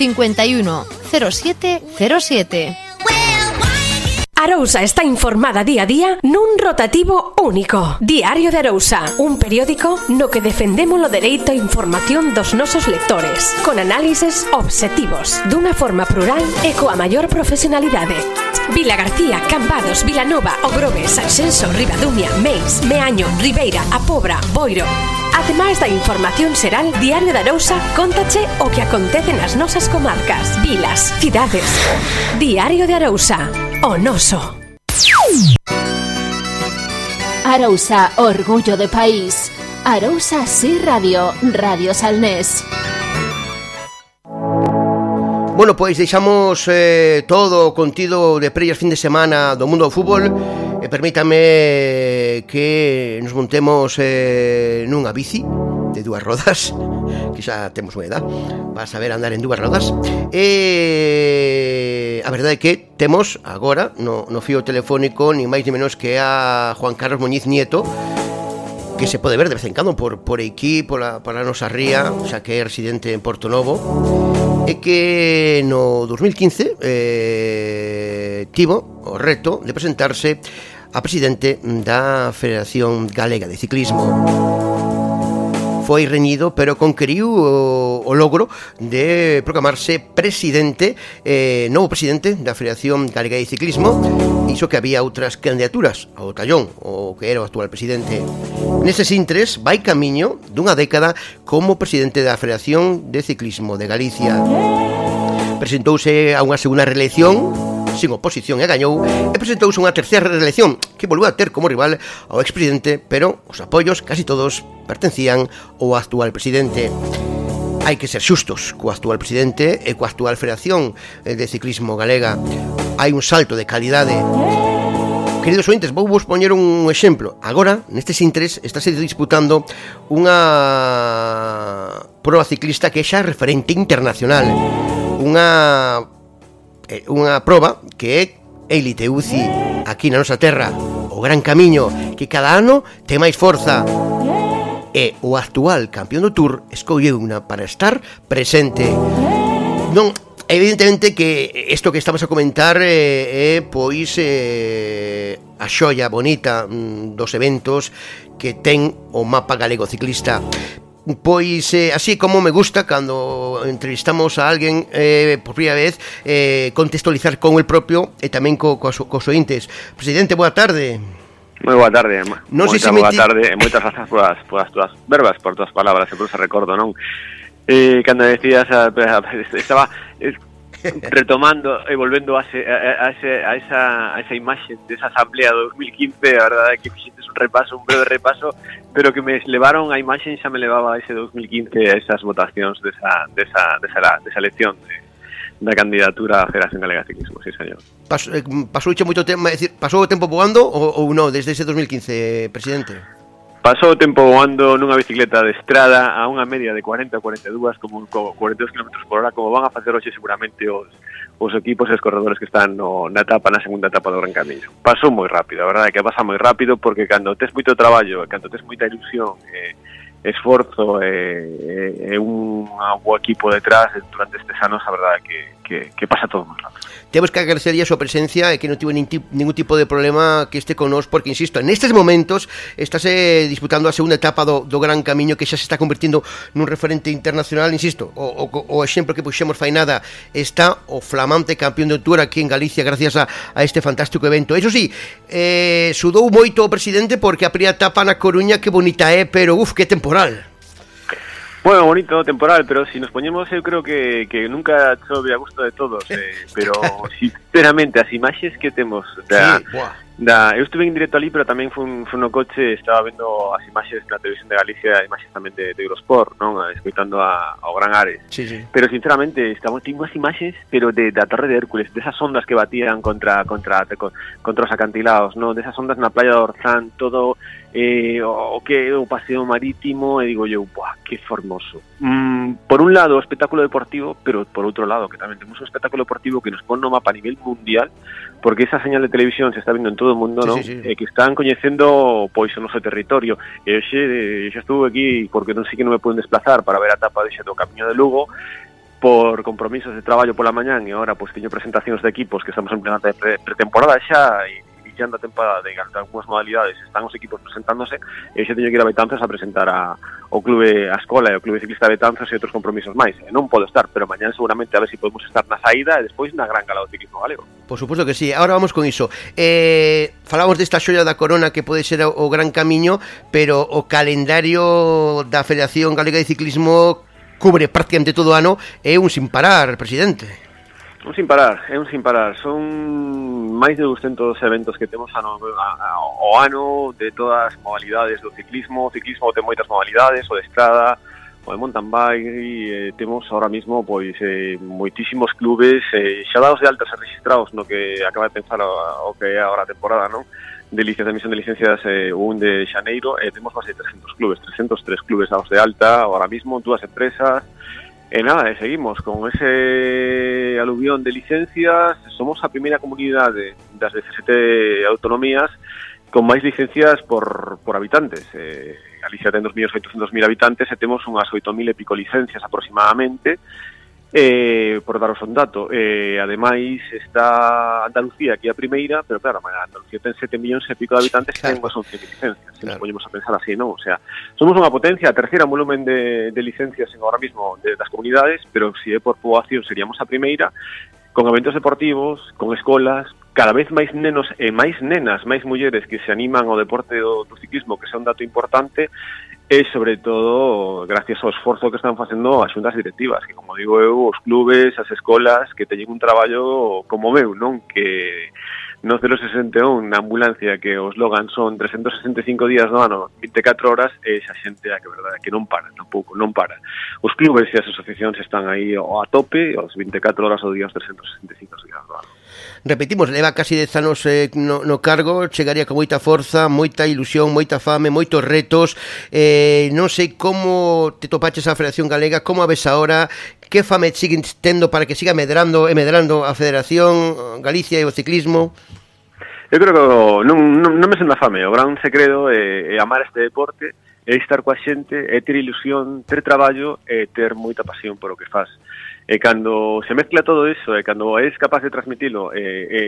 51 07 07. Arousa está informada día a día nun rotativo único. Diario de Arousa, un periódico no que defendemos o dereito a información dos nosos lectores, con análises objetivos, dunha forma plural e coa maior profesionalidade. Vila García, Cambados, Vilanova, Ogrove, Sanxenso, Ribadumia, Meis, Meaño, Ribeira, A Pobra, Boiro. Ademais da información xeral, Diario da Nousa contache o que acontece nas nosas comarcas, vilas, cidades. Diario de Arousa, o noso. Arousa, orgullo de país. Arousa Sí Radio, Radio Salnés. Bueno, pois deixamos eh, todo o contido de prellas fin de semana do mundo do fútbol. E eh, permítame que nos montemos eh, nunha bici de dúas rodas que xa temos unha edad. Para saber andar en dúas rodas. E eh, a verdade é que temos agora no, no fío telefónico ni máis ni menos que a Juan Carlos Muñiz Nieto que se pode ver de vez en cando por, por aquí, pola, pola nosa ría, xa que é residente en Porto Novo é que no 2015 eh, tivo o reto de presentarse a presidente da Federación Galega de Ciclismo foi reñido, pero conqueriu o, o logro de proclamarse presidente, eh, novo presidente da Federación Galega de Ciclismo, iso que había outras candidaturas ao Tallón, o que era o actual presidente. Nestes intres vai camiño dunha década como presidente da Federación de Ciclismo de Galicia. Presentouse a unha segunda reelección sin oposición e gañou e presentouse unha terceira reelección que volveu a ter como rival ao expresidente, pero os apoios casi todos pertencían ao actual presidente. Hai que ser xustos co actual presidente e coa actual Federación eh, de Ciclismo Galega. Hai un salto de calidade. Queridos ointes, vou vos poñer un exemplo. Agora, neste Sintres, estáse disputando unha proa ciclista que xa é referente internacional. Unha eh, unha proba que é Elite UCI aquí na nosa terra, o Gran Camiño, que cada ano ten máis forza. E o actual campeón do Tour escolleu unha para estar presente. Non, evidentemente que isto que estamos a comentar eh, é, eh, pois eh, a xoia bonita mm, dos eventos que ten o mapa galego ciclista Pois eh, así como me gusta cando entrevistamos a alguén eh, por primeira vez eh, contextualizar con el propio e tamén co, co, cos ointes. Presidente, boa tarde. Moi boa tarde. Non sei se boa meti... tarde e moitas grazas por as túas verbas, por túas palabras, e por ese recordo, non? Eh, cando decías, eh, estaba eh, retomando e volvendo a, ese, a, ese, a, esa, a esa imaxe desa asamblea do 2015, a verdade que fixentes un repaso, un breve repaso, pero que me levaron a imaxe xa me levaba a ese 2015 a esas votacións desa, desa, desa, desa elección de, da candidatura á Federación Galega de Ciclismo, sí, señor. Pas, eh, pasou eh, moito tempo, é dicir, pasou o tempo voando ou, ou non desde ese 2015, presidente? Pasou o tempo voando nunha bicicleta de estrada a unha media de 40 a 42 como, como 42 km por hora como van a facer hoxe seguramente os, os equipos e os corredores que están no, na etapa, na segunda etapa do Gran Camiño. Pasou moi rápido, a verdade é que pasa moi rápido porque cando tes moito traballo, cando tes moita ilusión eh, esforzo e, e, e un bo equipo detrás durante estes anos, a verdade que, que, que pasa todo moi rápido. Temos que agradecer a súa presencia e que non tivo nin tip, ningún tipo de problema que este con nós, porque, insisto, en estes momentos estáse disputando a segunda etapa do, do gran camiño que xa se está convertindo nun referente internacional, insisto, o, o, o exemplo que puxemos fai nada está o flamante campeón de Tour aquí en Galicia gracias a, a este fantástico evento. Eso sí, eh, sudou moito o presidente porque a primeira etapa na Coruña que bonita é, pero uf, que tempo temporal. Bueno, bonito, temporal, pero si nos ponemos eu creo que, que nunca chove a gusto de todos, eh, pero sinceramente as imaxes que temos da, sí, da, eu estuve en directo ali, pero tamén fun, fun no coche, estaba vendo as imaxes na televisión de Galicia, imaxes tamén de, de Eurosport, non? Escoitando a, ao Gran Ares. Sí, sí. Pero sinceramente, estamos tengo as imaxes, pero de da Torre de Hércules, desas ondas que batían contra contra contra os acantilados, non? Desas ondas na playa de Orzán, todo eh, o que o paseo marítimo e digo eu, buah, que formoso. Mm, por un lado espectáculo deportivo, pero por outro lado que tamén temos un espectáculo deportivo que nos pon no mapa a nivel mundial, porque esa señal de televisión se está vendo en todo o mundo, sí, non? Sí, sí. Eh, que están coñecendo pois o noso territorio. E xe, xa estuve aquí porque non sei que non me poden desplazar para ver a tapa de do Camiño de Lugo, por compromisos de traballo pola mañán e agora pois teño presentacións de equipos que estamos en plena pretemporada xa e iniciando a temporada de algunhas modalidades están os equipos presentándose eh, e xa teño que ir a Betanzas a presentar a, o clube a escola e o clube ciclista de Betanzas e outros compromisos máis. E non podo estar, pero mañán seguramente a ver se si podemos estar na saída e despois na gran gala do ciclismo galego. Por suposto que sí. Ahora vamos con iso. Eh, falamos desta xoia da corona que pode ser o gran camiño, pero o calendario da Federación Galega de Ciclismo cubre prácticamente todo o ano é un sin parar, presidente. Un sin parar, é un sin parar. Son máis de 200 eventos que temos ano, a, ao ano de todas as modalidades do ciclismo. O ciclismo ten moitas modalidades, o de estrada, o de mountain bike, e eh, temos ahora mismo pois eh, moitísimos clubes eh, xa dados de altas e registrados no que acaba de pensar o, o que é agora a temporada, non? de licencia de emisión de licencias eh, un de Xaneiro, eh, temos máis de 300 clubes, 303 clubes dados de alta, ahora mismo, dúas empresas, E nada, e seguimos con ese aluvión de licencias. Somos a primeira comunidade das 17 autonomías con máis licencias por, por habitantes. Eh, Galicia ten 2.800.000 habitantes e temos unhas 8.000 e pico licencias aproximadamente Eh, por daros un dato, eh, ademais está Andalucía aquí a primeira, pero claro, Andalucía ten 7 millóns e pico de habitantes claro. e ten 11 licencias, se claro. nos ponemos a pensar así, non? O sea, somos unha potencia, a terceira en volumen de, de licencias en ahora mismo de, das comunidades, pero se si é por poboación seríamos a primeira, con eventos deportivos, con escolas, cada vez máis nenos e máis nenas, máis mulleres que se animan ao deporte do, do ciclismo, que é un dato importante, e sobre todo gracias ao esforzo que están facendo as xuntas directivas, que como digo eu, os clubes, as escolas, que teñen un traballo como meu, non? Que no 061 na ambulancia que os logan son 365 días no ano, 24 horas, e xa xente a que verdade que non para, tampouco, non para. Os clubes e as asociacións están aí a tope, os 24 horas do día, os 365 días no ano. Repetimos, leva casi 10 anos eh, no, no cargo, chegaría con moita forza, moita ilusión, moita fame, moitos retos. Eh, non sei como te topaches a Federación Galega, como a ves ahora, que fame siguen tendo para que siga medrando e medrando a Federación Galicia e o ciclismo? Eu creo que non, non, non me senda fame, o gran secreto é, é amar este deporte, é estar coa xente, é ter ilusión, ter traballo e ter moita pasión por o que faz. E cando se mezcla todo iso, e cando és capaz de transmitilo, e, e,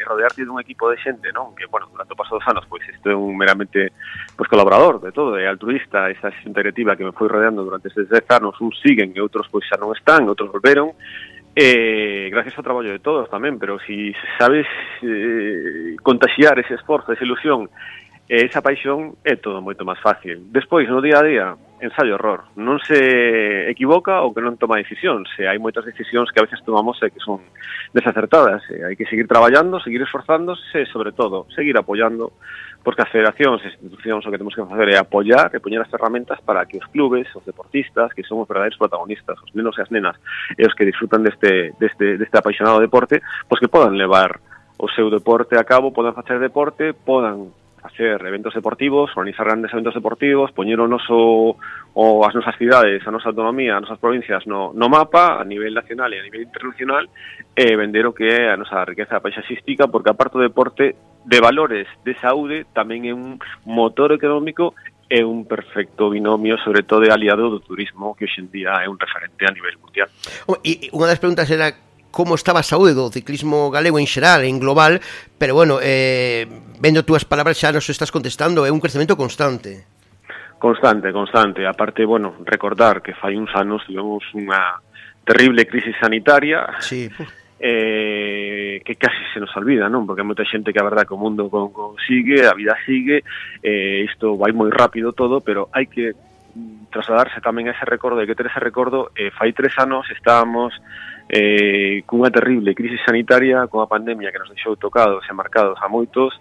e rodearte dun equipo de xente, non? Que, bueno, durante o paso dos anos, pois, isto é un meramente pois, colaborador de todo, é altruista, esa xente directiva que me foi rodeando durante estes 10 anos, uns siguen e outros pois xa non están, outros volveron, Eh, gracias ao traballo de todos tamén, pero si sabes eh, contagiar ese esforzo, esa ilusión E esa paixón é todo moito máis fácil. Despois, no día a día, ensayo error. Non se equivoca ou que non toma decisións. Se hai moitas decisións que a veces tomamos e que son desacertadas. E hai que seguir traballando, seguir esforzándose e, sobre todo, seguir apoyando porque as federacións e institucións o que temos que facer é apoiar e poñer as ferramentas para que os clubes, os deportistas, que son os verdadeiros protagonistas, os nenos e as nenas, e os que disfrutan deste, deste, deste apaixonado deporte, pois que podan levar o seu deporte a cabo, podan facer deporte, podan hacer eventos deportivos, organizar grandes eventos deportivos, poñer o noso o as nosas cidades, a nosa autonomía, as nosas provincias no, no mapa a nivel nacional e a nivel internacional e eh, vender o que é a nosa riqueza paisaxística porque aparte do deporte de valores de saúde tamén é un motor económico é un perfecto binomio, sobre todo de aliado do turismo, que hoxe en día é un referente a nivel mundial. E unha das preguntas era como estaba a saúde do ciclismo galego en xeral, en global, pero bueno, eh, vendo túas palabras xa nos estás contestando, é un crecemento constante. Constante, constante. A parte, bueno, recordar que fai uns anos tivemos unha terrible crisis sanitaria. Sí. Eh, que casi se nos olvida, non? Porque hai moita xente que a verdad que o mundo con, con sigue, a vida sigue, eh, isto vai moi rápido todo, pero hai que trasladarse tamén a ese recordo, hai que ter ese recordo, eh, fai tres anos estábamos eh, cunha terrible crisis sanitaria, cunha pandemia que nos deixou tocados e marcados a moitos,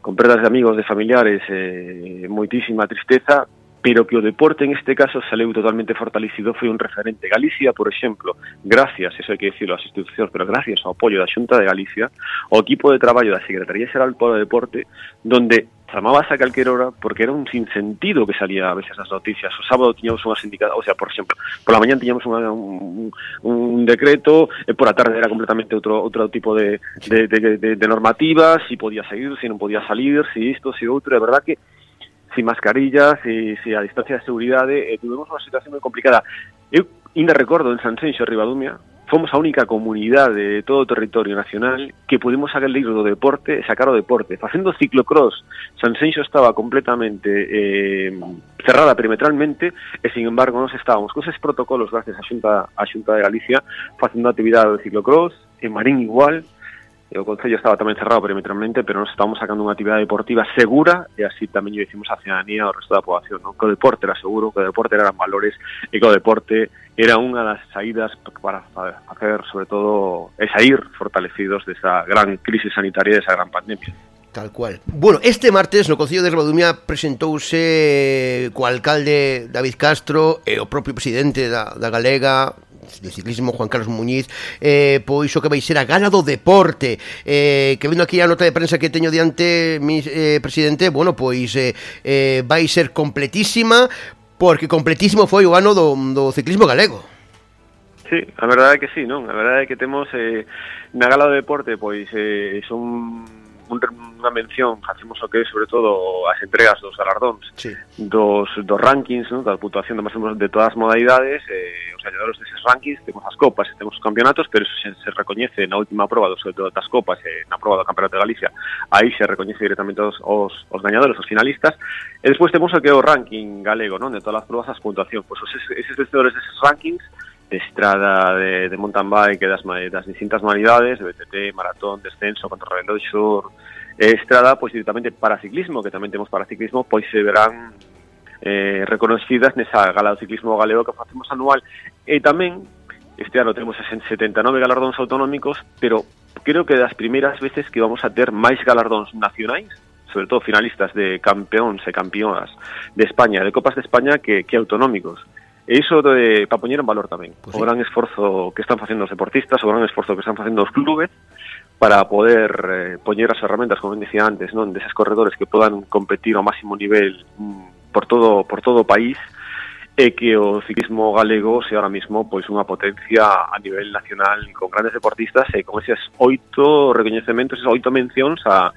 con perdas de amigos, de familiares, eh, moitísima tristeza, pero que o deporte en este caso saleu totalmente fortalecido foi un referente. Galicia, por exemplo, gracias, eso hai que decirlo ás institucións, pero gracias ao apoio da Xunta de Galicia, o equipo de traballo da Secretaría Xeral para o Deporte, donde chamabas a calquera hora porque era un sinsentido que salía a veces las noticias. O sábado tiñamos unha sindicada, o sea, por exemplo, por la mañan tiñamos unha, un, un, decreto, e por a tarde era completamente outro, outro tipo de, de, de, de, de normativas, si podía seguir, si non podía salir, si isto, si outro, De verdad que sin mascarillas, si, si a distancia de seguridade, eh, tivemos unha situación moi complicada. Eu ainda recordo en Sanxenxo, Ribadumia, fomos a única comunidade de todo territorio nacional que pudimos sacar libro do deporte sacar o deporte. Facendo ciclocross, Sanxenxo estaba completamente eh, cerrada perimetralmente e, sin embargo, nos estábamos con esos protocolos gracias a Xunta, a Xunta de Galicia facendo actividade de ciclocross, en Marín igual, e o Concello estaba tamén cerrado perimetralmente, pero nos estábamos sacando unha actividade deportiva segura e así tamén lle dicimos a ciudadanía ao resto da poboación, non? que o deporte era seguro, que o deporte eran valores e que o deporte era unha das saídas para facer, sobre todo, e sair fortalecidos desa gran crise sanitaria e desa gran pandemia. Tal cual. Bueno, este martes no Concello de Rebadumia presentouse co alcalde David Castro e o propio presidente da, da Galega, de ciclismo Juan Carlos Muñiz eh, Pois o que vai ser a gala do deporte eh, Que vendo aquí a nota de prensa que teño diante mi, eh, Presidente, bueno, pois eh, eh, Vai ser completísima Porque completísimo foi o ano do, do ciclismo galego Sí, a verdade é que sí, non? A verdade é que temos eh, na gala do deporte, pois eh, son unha mención, facemos o que é sobre todo as entregas dos galardóns, sí. dos, dos rankings, ¿no? da puntuación de, máis de todas as modalidades, eh, os gañadores deses rankings, temos as copas e temos os campeonatos, pero eso se, se recoñece na última prova dos, das copas, eh, na prova do Campeonato de Galicia, aí se recoñece directamente os, os, os gañadores, os finalistas, e despois temos o que é o ranking galego, non? de todas as provas as puntuación, pois os, eses vencedores deses rankings, de estrada de, de mountain bike das, das distintas modalidades, de BTT, maratón, descenso, contrarreloxo, e estrada, pois directamente para ciclismo, que tamén temos para ciclismo, pois se verán eh, reconocidas nesa gala do ciclismo galego que facemos anual. E tamén, este ano temos 79 galardóns autonómicos, pero creo que das primeiras veces que vamos a ter máis galardóns nacionais, sobre todo finalistas de campeóns e campeonas de España, de Copas de España, que, que autonómicos. E iso de, para poñer en valor tamén pues sí. o gran esforzo que están facendo os deportistas, o gran esforzo que están facendo os clubes para poder eh, poñer as ferramentas, como dicía antes, non deses corredores que podan competir ao máximo nivel mm, por todo por todo o país e que o ciclismo galego sea ahora mismo pois unha potencia a nivel nacional con grandes deportistas e con eses oito recoñecementos, esas oito mencións a,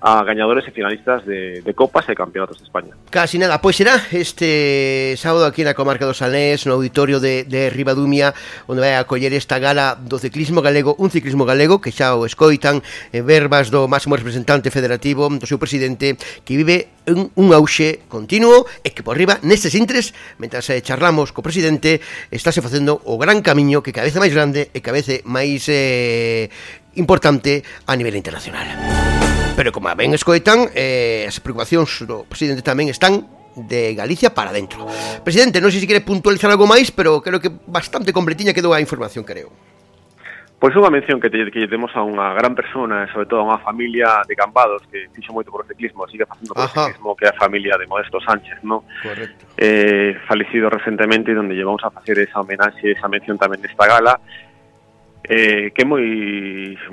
a gañadores e finalistas de, de copas e campeonatos de España. Casi nada, pois será este sábado aquí na comarca do Salnés, no auditorio de, de Ribadumia, onde vai acoller esta gala do ciclismo galego, un ciclismo galego que xa o escoitan en verbas do máximo representante federativo, do seu presidente, que vive un, un auxe continuo e que por riba nestes intres, mentras eh, charlamos co presidente, estáse facendo o gran camiño que cabeza máis grande e cabeza máis eh, importante a nivel internacional. Pero como ben escoitan, eh, as preocupacións do presidente tamén están de Galicia para dentro. Presidente, non sei se quere puntualizar algo máis, pero creo que bastante completiña quedou a información, creo. Pois unha mención que, te, que lle temos a unha gran persona, sobre todo a unha familia de Cambados que fixo moito por o ciclismo, sigue facendo por o ciclismo, que é a familia de Modesto Sánchez, ¿no? Correcto. Eh, falecido recentemente, onde llevamos a facer esa homenaxe, esa mención tamén desta gala, eh, que é moi,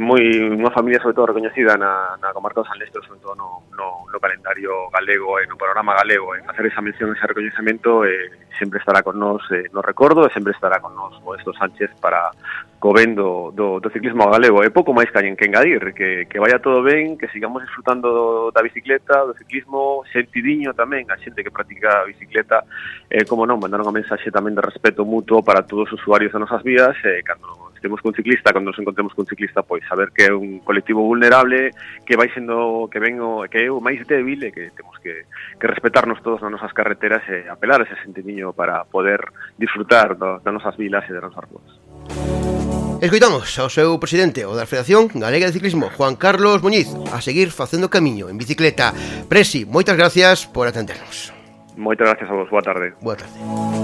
moi unha familia sobre todo recoñecida na, na comarca do San Lestro, sobre todo no, no, no calendario galego e no panorama galego, e eh, facer esa mención, ese recoñecemento, eh, sempre estará con nós eh, no recordo e sempre estará con nós Modesto Sánchez para coben do, do, do ciclismo galego. E pouco máis que que engadir, que, que vaya todo ben, que sigamos disfrutando da bicicleta, do ciclismo, sentidiño tamén a xente que practica a bicicleta, eh, como non, mandar unha mensaxe tamén de respeto mutuo para todos os usuarios das nosas vías, eh, cando temos con ciclista, cando nos encontremos con ciclista, pois saber que é un colectivo vulnerable, que vai sendo que ven o, que é o máis débil e que temos que, que respetarnos todos nas nosas carreteras e apelar a ese sentidiño para poder disfrutar do, das nosas vilas e das nosas ruas. Escoitamos ao seu presidente, o da Federación Galega de Ciclismo, Juan Carlos Muñiz, a seguir facendo camiño en bicicleta. Presi, moitas gracias por atendernos. Moitas gracias a vos, boa tarde. Boa tarde.